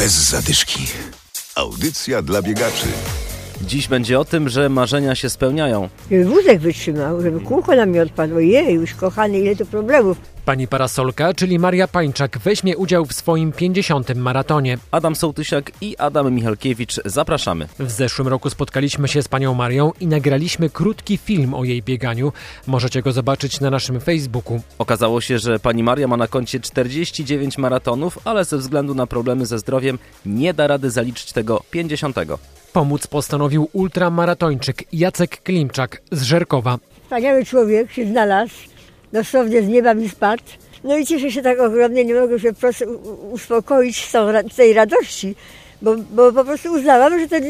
Bez zadyszki. Audycja dla biegaczy. Dziś będzie o tym, że marzenia się spełniają. Żeby wózek wytrzymał, żeby kółko nam nie odpadło. Jej, już kochany, ile to problemów. Pani Parasolka, czyli Maria Pańczak, weźmie udział w swoim 50. maratonie. Adam Sołtysiak i Adam Michalkiewicz zapraszamy. W zeszłym roku spotkaliśmy się z panią Marią i nagraliśmy krótki film o jej bieganiu. Możecie go zobaczyć na naszym Facebooku. Okazało się, że pani Maria ma na koncie 49 maratonów, ale ze względu na problemy ze zdrowiem nie da rady zaliczyć tego 50. Pomóc postanowił ultramaratończyk Jacek Klimczak z Żerkowa. Wspaniały człowiek się znalazł, dosłownie z nieba mi spadł. No i cieszę się tak ogromnie, nie mogę się po prostu uspokoić z, tej radości, bo, bo po prostu uznałam, że ten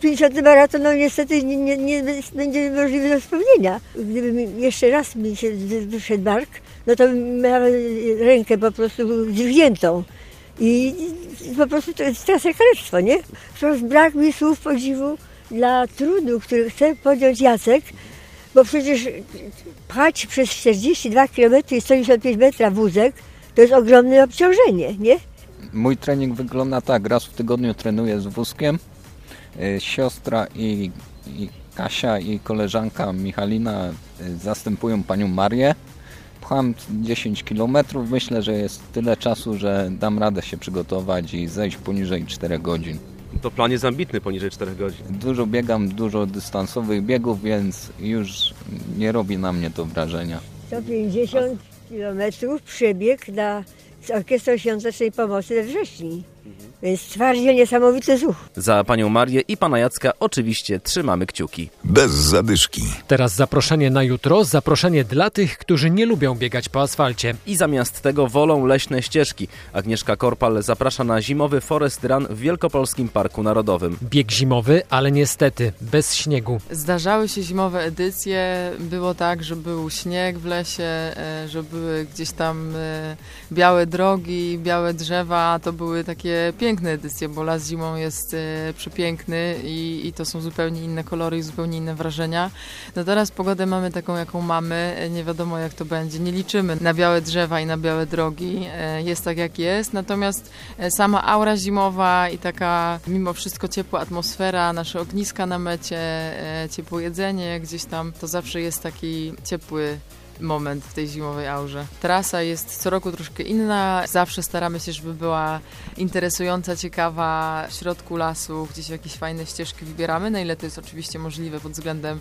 50 maraton no niestety nie, nie, nie będzie możliwy do spełnienia. Gdyby mi jeszcze raz mi się wy- wyszedł bark, no to miałam rękę po prostu dźwigniętą. I po prostu to jest teraz kalectwo, nie? Wprost brak mi słów podziwu dla trudu, który chce podjąć Jacek, bo przecież pchać przez 42 km i 155 metra wózek to jest ogromne obciążenie, nie? Mój trening wygląda tak. Raz w tygodniu trenuję z wózkiem. Y, Siostra i, i Kasia i koleżanka Michalina y, zastępują panią Marię. Pcham 10 km. Myślę, że jest tyle czasu, że dam radę się przygotować i zejść poniżej 4 godzin. To plan jest ambitny poniżej 4 godzin. Dużo biegam, dużo dystansowych biegów, więc już nie robi na mnie to wrażenia. 150 km przebieg na, z Orkiestrą Świątecznej Pomocy we wrześniu. Więc twardzie niesamowity zuch. Za panią Marię i pana Jacka oczywiście trzymamy kciuki. Bez zadyszki. Teraz zaproszenie na jutro, zaproszenie dla tych, którzy nie lubią biegać po asfalcie. I zamiast tego wolą leśne ścieżki. Agnieszka Korpal zaprasza na zimowy Forest Run w Wielkopolskim Parku Narodowym. Bieg zimowy, ale niestety bez śniegu. Zdarzały się zimowe edycje. Było tak, że był śnieg w lesie, e, że były gdzieś tam e, białe drogi, białe drzewa. To były takie piękne edycje, bo las zimą jest e, przepiękny i, i to są zupełnie inne kolory i zupełnie inne wrażenia. No teraz pogodę mamy taką, jaką mamy. E, Nie wiadomo, jak to będzie. Nie liczymy na białe drzewa i na białe drogi. E, Jest tak, jak jest. Natomiast sama aura zimowa i taka mimo wszystko ciepła atmosfera, nasze ogniska na mecie, ciepłe jedzenie gdzieś tam, to zawsze jest taki ciepły moment w tej zimowej aurze. Trasa jest co roku troszkę inna. Zawsze staramy się, żeby była interesująca, ciekawa w środku lasu, gdzieś jakieś fajne ścieżki wybieramy, na ile to jest oczywiście możliwe pod względem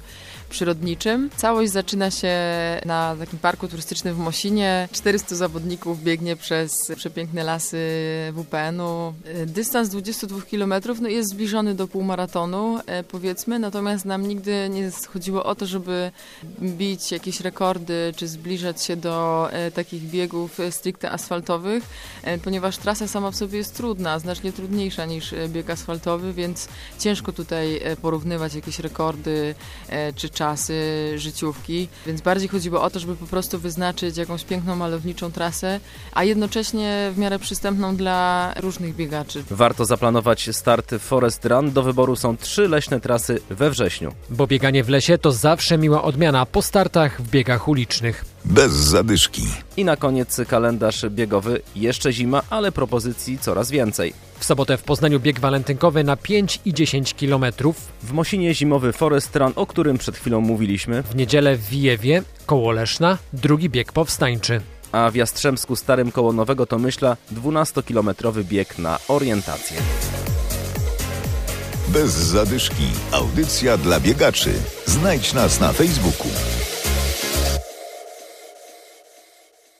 przyrodniczym. Całość zaczyna się na takim parku turystycznym w Mosinie. 400 zawodników biegnie przez przepiękne lasy WPN-u. Dystans 22 km no jest zbliżony do półmaratonu, e, powiedzmy, natomiast nam nigdy nie chodziło o to, żeby bić jakieś rekordy, czy zbliżać się do e, takich biegów e, stricte asfaltowych, e, ponieważ trasa sama w sobie jest trudna, znacznie trudniejsza niż bieg asfaltowy, więc ciężko tutaj porównywać jakieś rekordy e, czy czasy życiówki, więc bardziej chodziło o to, żeby po prostu wyznaczyć jakąś piękną, malowniczą trasę, a jednocześnie w miarę przystępną dla różnych biegaczy. Warto zaplanować start Forest Run. Do wyboru są trzy leśne trasy we wrześniu. Bo bieganie w lesie to zawsze miła odmiana po startach w biegach ulicznych. Bez zadyszki. I na koniec kalendarz biegowy. Jeszcze zima, ale propozycji coraz więcej. W sobotę w Poznaniu bieg walentynkowy na 5 i 10 kilometrów. W Mosinie zimowy Forest Run, o którym przed chwilą mówiliśmy, W niedzielę w Wijewie, koło Leszna, drugi bieg powstańczy. a w Jastrzębsku Starym koło Nowego Tomyśla 12-kilometrowy bieg na orientację. Bez zadyszki. Audycja dla biegaczy. Znajdź nas na Facebooku.